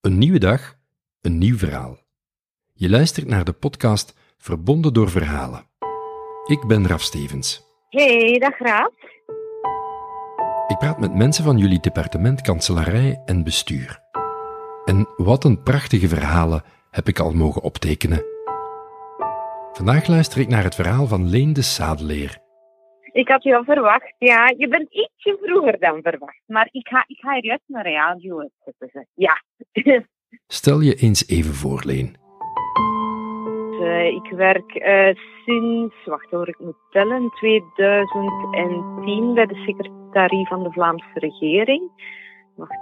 Een nieuwe dag, een nieuw verhaal. Je luistert naar de podcast Verbonden door Verhalen. Ik ben Raf Stevens. Hey, dag Raaf. Ik praat met mensen van jullie departement kanselarij en bestuur. En wat een prachtige verhalen heb ik al mogen optekenen. Vandaag luister ik naar het verhaal van Leen de Sadeleer. Ik had je al verwacht. Ja, je bent ietsje vroeger dan verwacht. Maar ik ga, ik ga er juist naar radio zetten. Ja. Stel je eens even voor, Leen. Eh, ik werk eh, sinds, wacht hoor, ik moet tellen, 2010 bij de secretarie van de Vlaamse regering. Wacht,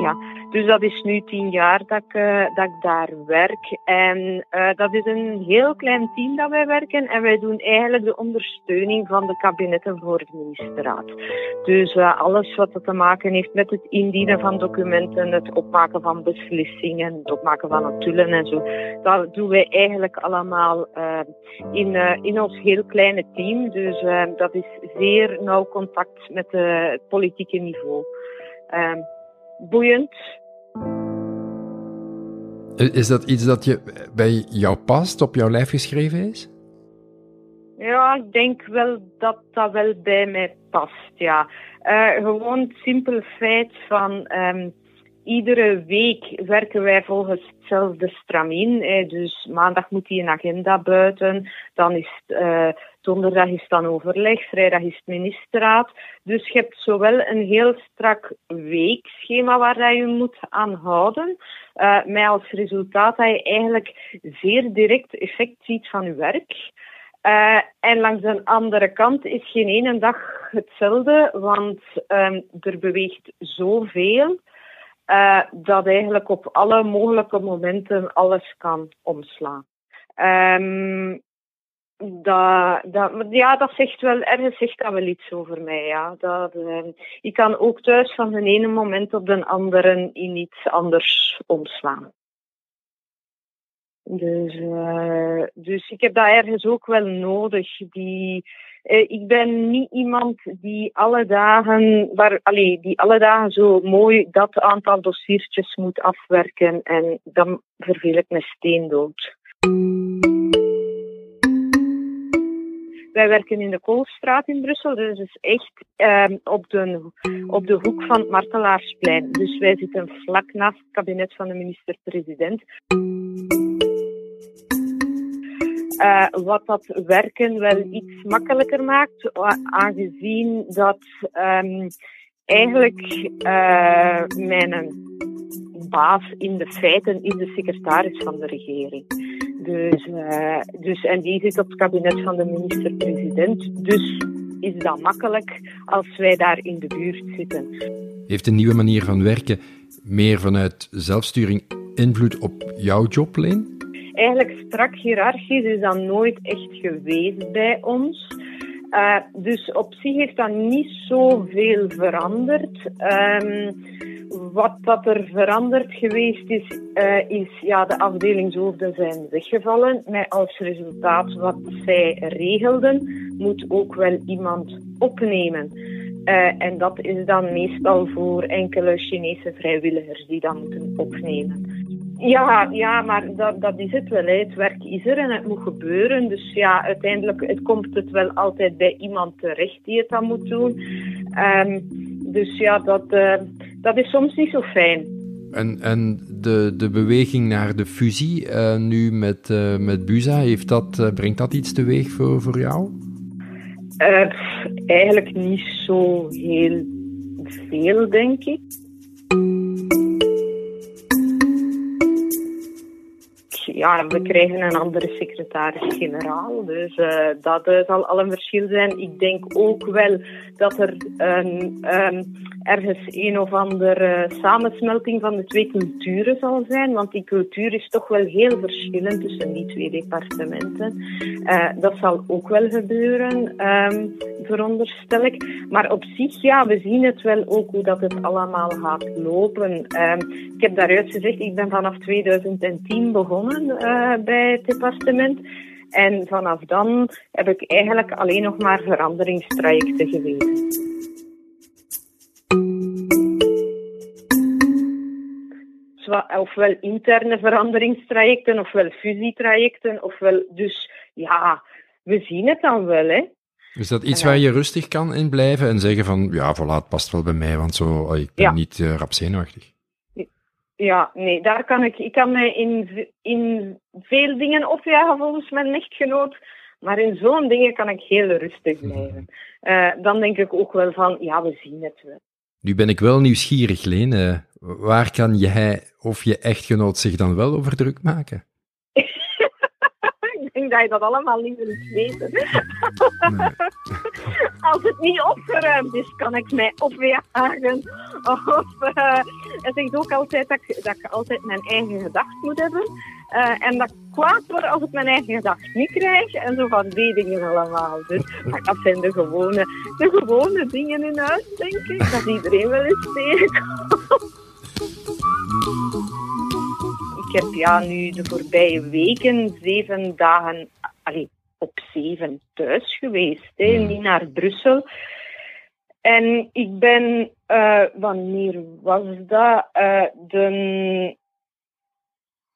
ja. Dus dat is nu tien jaar dat ik, uh, dat ik daar werk. En uh, dat is een heel klein team dat wij werken. En wij doen eigenlijk de ondersteuning van de kabinetten voor de ministerraad. Dus uh, alles wat te maken heeft met het indienen van documenten, het opmaken van beslissingen, het opmaken van notulen en zo. Dat doen wij eigenlijk allemaal in, in ons heel kleine team. Dus dat is zeer nauw contact met het politieke niveau. Uh, boeiend. Is dat iets dat je bij jou past, op jouw lijf geschreven is? Ja, ik denk wel dat dat wel bij mij past, ja. Uh, gewoon het simpele feit van... Um, iedere week werken wij volgens hetzelfde stramien. Eh, dus maandag moet die een agenda buiten. Dan is het, uh, donderdag is dan overleg. Vrijdag is het ministerraad. Dus je hebt zowel een heel strak weekschema waar je moet aan houden. Uh, met als resultaat dat je eigenlijk zeer direct effect ziet van je werk. Uh, en langs de andere kant is geen ene dag hetzelfde, want um, er beweegt zoveel. Uh, dat eigenlijk op alle mogelijke momenten alles kan omslaan. Um, dat, dat, ja, dat zegt wel, ergens zegt dat wel iets over mij. Ja. Dat, uh, ik kan ook thuis van de ene moment op de andere in iets anders omslaan. Dus, uh, dus ik heb dat ergens ook wel nodig. Die, ik ben niet iemand die alle dagen, waar, allee, die alle dagen zo mooi dat aantal dossiertjes moet afwerken en dan verveel ik me steendood. Wij werken in de Koolstraat in Brussel, dus het is echt uh, op, de, op de hoek van het Martelaarsplein. Dus wij zitten vlak naast het kabinet van de minister-president. Uh, wat dat werken wel iets makkelijker maakt, aangezien dat um, eigenlijk uh, mijn baas in de feiten is de secretaris van de regering. Dus, uh, dus, en die zit op het kabinet van de minister-president. Dus is dat makkelijk als wij daar in de buurt zitten. Heeft een nieuwe manier van werken meer vanuit zelfsturing invloed op jouw job, Leen? Eigenlijk strak hiërarchisch is dat nooit echt geweest bij ons. Uh, dus op zich heeft dat niet zoveel veranderd. Um, wat dat er veranderd geweest is, uh, is ja, de afdelingshoofden zijn weggevallen. Met als resultaat wat zij regelden, moet ook wel iemand opnemen. Uh, en dat is dan meestal voor enkele Chinese vrijwilligers die dat moeten opnemen. Ja, ja maar dat, dat is het wel. Hè. Het werk is er en het moet gebeuren. Dus ja, uiteindelijk het komt het wel altijd bij iemand terecht die het dan moet doen. Um, dus ja, dat, uh, dat is soms niet zo fijn. En, en de, de beweging naar de fusie uh, nu met, uh, met Buza, heeft dat, brengt dat iets teweeg voor, voor jou? eigenlijk niet zo heel veel, denk ik. Ja, we krijgen een andere secretaris-generaal. Dus uh, dat uh, zal al een verschil zijn. Ik denk ook wel dat er um, ergens een of andere samensmelting van de twee culturen zal zijn. Want die cultuur is toch wel heel verschillend tussen die twee departementen. Uh, dat zal ook wel gebeuren, um, veronderstel ik. Maar op zich, ja, we zien het wel ook hoe dat het allemaal gaat lopen. Um, ik heb daaruit gezegd, ik ben vanaf 2010 begonnen uh, bij het departement. En vanaf dan heb ik eigenlijk alleen nog maar veranderingstrajecten geweten. ofwel interne veranderingstrajecten, ofwel fusietrajecten, ofwel... Dus ja, we zien het dan wel, hè. Is dat iets waar je rustig kan in blijven en zeggen van, ja, voilà, het past wel bij mij, want zo, ik ben niet uh, rap zenuwachtig? Ja, nee, daar kan ik, ik kan mij in, in veel dingen opjagen volgens mijn echtgenoot, maar in zo'n dingen kan ik heel rustig blijven. Uh, dan denk ik ook wel van, ja, we zien het wel. Nu ben ik wel nieuwsgierig, Leen. Uh, waar kan jij of je echtgenoot zich dan wel over druk maken? Denk dat je dat allemaal niet wil weten. Als het niet opgeruimd is, kan ik mij opjagen. Of, uh, hij zegt ook altijd dat ik, dat ik altijd mijn eigen gedacht moet hebben. Uh, en dat ik kwaad word als ik mijn eigen gedacht niet krijg. En zo van die dingen allemaal. Dus dat zijn de gewone, de gewone dingen in huis, denk ik. Dat iedereen wel eens tegenkomt ik heb ja, nu de voorbije weken zeven dagen allee, op zeven thuis geweest. Hè, hmm. niet naar Brussel. En ik ben, uh, wanneer was dat? Uh, de,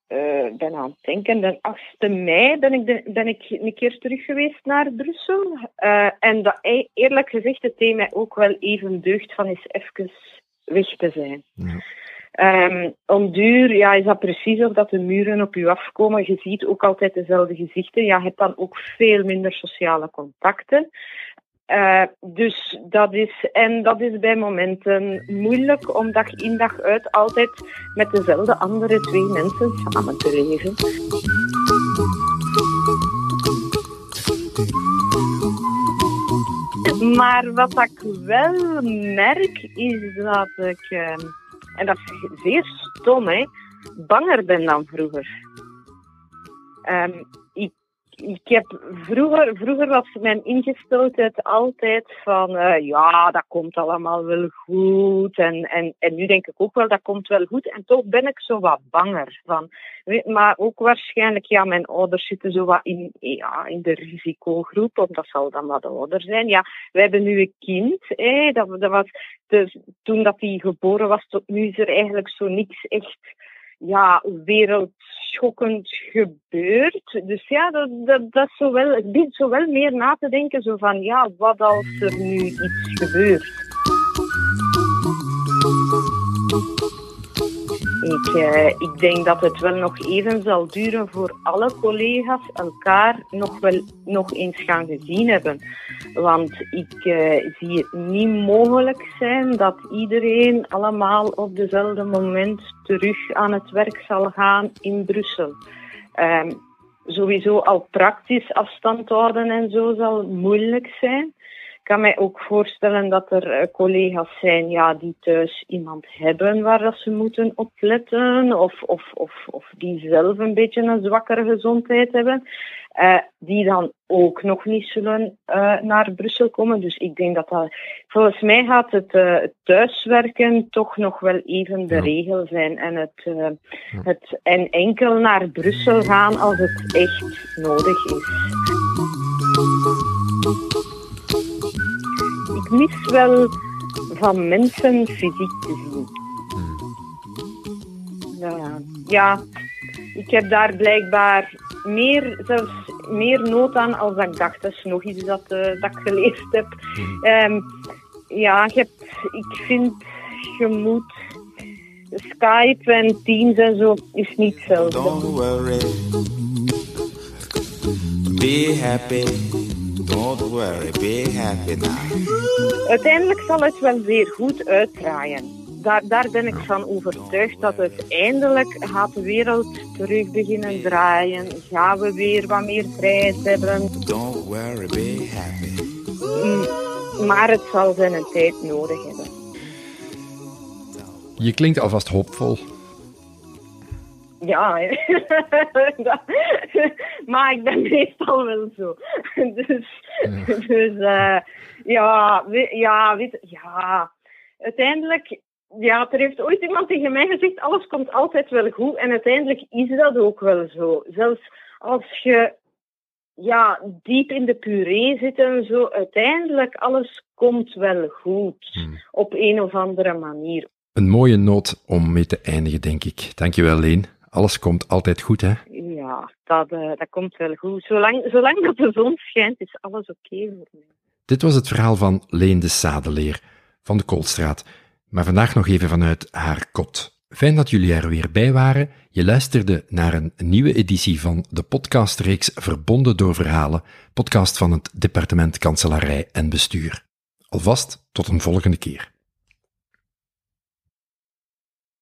uh, ben aan het denken, de 8e mei ben ik, de, ben ik een keer terug geweest naar Brussel. en dat, eerlijk gezegd, het deed mij ook wel even deugd van eens even weg te zijn. Ja. Um, om duur ja, is dat precies of dat de muren op je afkomen. Je ziet ook altijd dezelfde gezichten. Ja, je hebt dan ook veel minder sociale contacten. Uh, dus dat is, en dat is bij momenten moeilijk om dag in dag uit altijd met dezelfde andere twee mensen samen te leven. Maar wat ik wel merk is dat ik. Uh, en dat is zeer stom, hè, banger ben dan vroeger. Um, ik, heb vroeger, vroeger was mijn ingesteldheid altijd van uh, ja, dat komt allemaal wel goed. En, en, en nu denk ik ook wel, dat komt wel goed. En toch ben ik zo wat banger van. Maar ook waarschijnlijk, ja, mijn ouders zitten zo wat in, ja, in de risicogroep, of dat zal dan wat ouder zijn. Ja, wij hebben nu een kind. Hè, dat, dat was, dus, toen dat hij geboren was, tot nu is er eigenlijk zo niks echt ja, wereldschokkend gebeurd. Dus ja, dat, dat, dat zo wel, het biedt zo wel meer na te denken, zo van ja, wat als er nu iets gebeurt. Ik, uh, ik denk dat het wel nog even zal duren voor alle collega's elkaar nog wel nog eens gaan gezien hebben. Want ik uh, zie het niet mogelijk zijn dat iedereen allemaal op dezelfde moment terug aan het werk zal gaan in Brussel. Um, sowieso al praktisch afstand houden en zo zal moeilijk zijn kan mij ook voorstellen dat er uh, collega's zijn ja, die thuis iemand hebben waar dat ze moeten opletten, of, of, of, of die zelf een beetje een zwakkere gezondheid hebben, uh, die dan ook nog niet zullen uh, naar Brussel komen. Dus ik denk dat dat, volgens mij gaat het, thuiswerken toch nog wel even de regel zijn en, het, ja. het, en enkel naar Brussel gaan als het echt nodig is ik mis wel van mensen fysiek te zien. Ja, ja, ik heb daar blijkbaar meer, zelfs meer nood aan als ik dacht. Dat is nog iets dat, uh, dat ik geleerd heb. Um, ja, je hebt, ik vind, je moet Skype en Teams en zo is niet hetzelfde. Don't worry. Be happy. Don't worry, be happy now. Uiteindelijk zal het wel weer goed uitdraaien. Daar, daar ben ik van overtuigd dat uiteindelijk gaat de wereld terug beginnen draaien. Gaan we weer wat meer vrijheid hebben. Don't worry, be happy. Maar het zal zijn tijd nodig hebben. Je klinkt alvast hoopvol. Ja, maar ik ben meestal wel zo. Dus, ja. dus uh, ja, ja, weet, ja, uiteindelijk, ja, er heeft ooit iemand tegen mij gezegd, alles komt altijd wel goed. En uiteindelijk is dat ook wel zo. Zelfs als je ja, diep in de puree zit en zo, uiteindelijk alles komt wel goed. Hmm. Op een of andere manier. Een mooie noot om mee te eindigen, denk ik. Dankjewel, Leen. Alles komt altijd goed, hè? Ja, dat, uh, dat komt wel goed. Zolang, zolang dat de zon schijnt, is alles oké voor mij. Dit was het verhaal van Leen de Sadeleer van de Koolstraat. Maar vandaag nog even vanuit haar kot. Fijn dat jullie er weer bij waren. Je luisterde naar een nieuwe editie van de podcastreeks Verbonden door Verhalen, podcast van het Departement Kanselarij en Bestuur. Alvast tot een volgende keer.